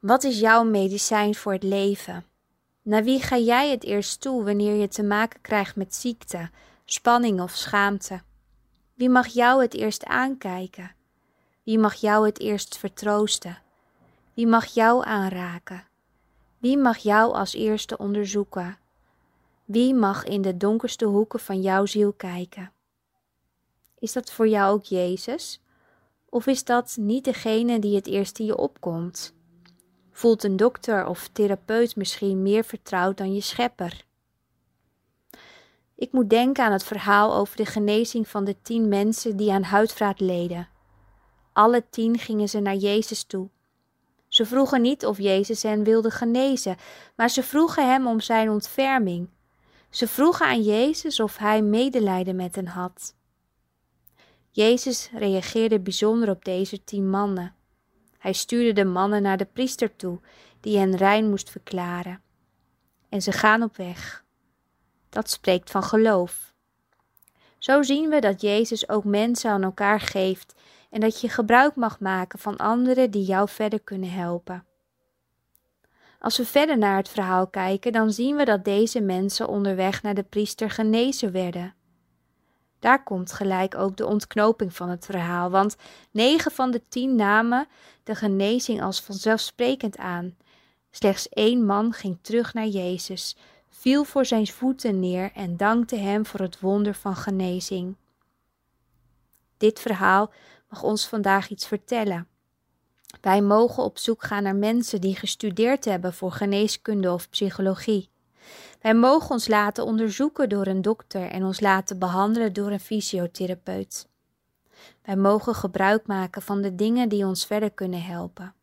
Wat is jouw medicijn voor het leven? Naar wie ga jij het eerst toe wanneer je te maken krijgt met ziekte, spanning of schaamte? Wie mag jou het eerst aankijken? Wie mag jou het eerst vertroosten? Wie mag jou aanraken? Wie mag jou als eerste onderzoeken? Wie mag in de donkerste hoeken van jouw ziel kijken? Is dat voor jou ook Jezus? Of is dat niet degene die het eerst in je opkomt? Voelt een dokter of therapeut misschien meer vertrouwd dan je schepper? Ik moet denken aan het verhaal over de genezing van de tien mensen die aan huidvraat leden. Alle tien gingen ze naar Jezus toe. Ze vroegen niet of Jezus hen wilde genezen, maar ze vroegen hem om zijn ontferming. Ze vroegen aan Jezus of hij medelijden met hen had. Jezus reageerde bijzonder op deze tien mannen. Hij stuurde de mannen naar de priester toe, die hen rein moest verklaren. En ze gaan op weg. Dat spreekt van geloof. Zo zien we dat Jezus ook mensen aan elkaar geeft en dat je gebruik mag maken van anderen die jou verder kunnen helpen. Als we verder naar het verhaal kijken, dan zien we dat deze mensen onderweg naar de priester genezen werden. Daar komt gelijk ook de ontknoping van het verhaal, want negen van de tien namen de genezing als vanzelfsprekend aan. Slechts één man ging terug naar Jezus, viel voor zijn voeten neer en dankte hem voor het wonder van genezing. Dit verhaal mag ons vandaag iets vertellen. Wij mogen op zoek gaan naar mensen die gestudeerd hebben voor geneeskunde of psychologie. Wij mogen ons laten onderzoeken door een dokter en ons laten behandelen door een fysiotherapeut. Wij mogen gebruik maken van de dingen die ons verder kunnen helpen.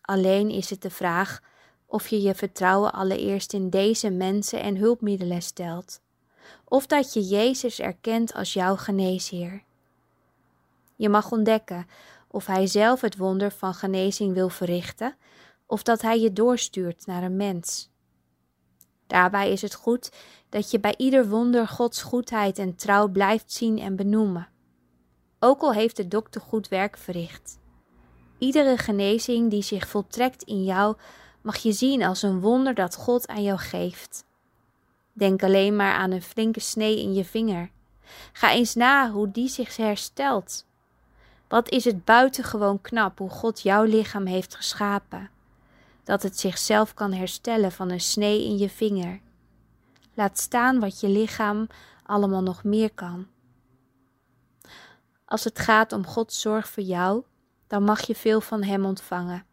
Alleen is het de vraag of je je vertrouwen allereerst in deze mensen en hulpmiddelen stelt, of dat je Jezus erkent als jouw geneesheer. Je mag ontdekken of Hij zelf het wonder van genezing wil verrichten, of dat Hij je doorstuurt naar een mens. Daarbij is het goed dat je bij ieder wonder Gods goedheid en trouw blijft zien en benoemen. Ook al heeft de dokter goed werk verricht. Iedere genezing die zich voltrekt in jou mag je zien als een wonder dat God aan jou geeft. Denk alleen maar aan een flinke snee in je vinger. Ga eens na hoe die zich herstelt. Wat is het buitengewoon knap hoe God jouw lichaam heeft geschapen dat het zichzelf kan herstellen van een snee in je vinger. Laat staan wat je lichaam allemaal nog meer kan. Als het gaat om Gods zorg voor jou, dan mag je veel van Hem ontvangen.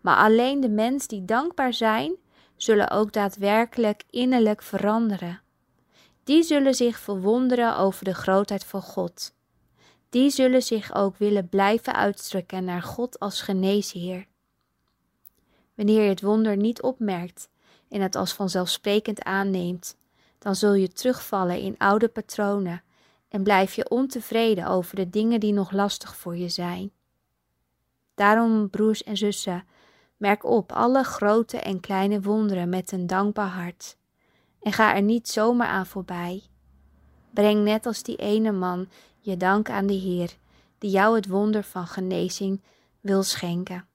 Maar alleen de mensen die dankbaar zijn, zullen ook daadwerkelijk innerlijk veranderen. Die zullen zich verwonderen over de grootheid van God. Die zullen zich ook willen blijven uitstrekken naar God als geneesheer. Wanneer je het wonder niet opmerkt en het als vanzelfsprekend aanneemt, dan zul je terugvallen in oude patronen en blijf je ontevreden over de dingen die nog lastig voor je zijn. Daarom, broers en zussen, merk op alle grote en kleine wonderen met een dankbaar hart en ga er niet zomaar aan voorbij. Breng net als die ene man je dank aan de Heer, die jou het wonder van genezing wil schenken.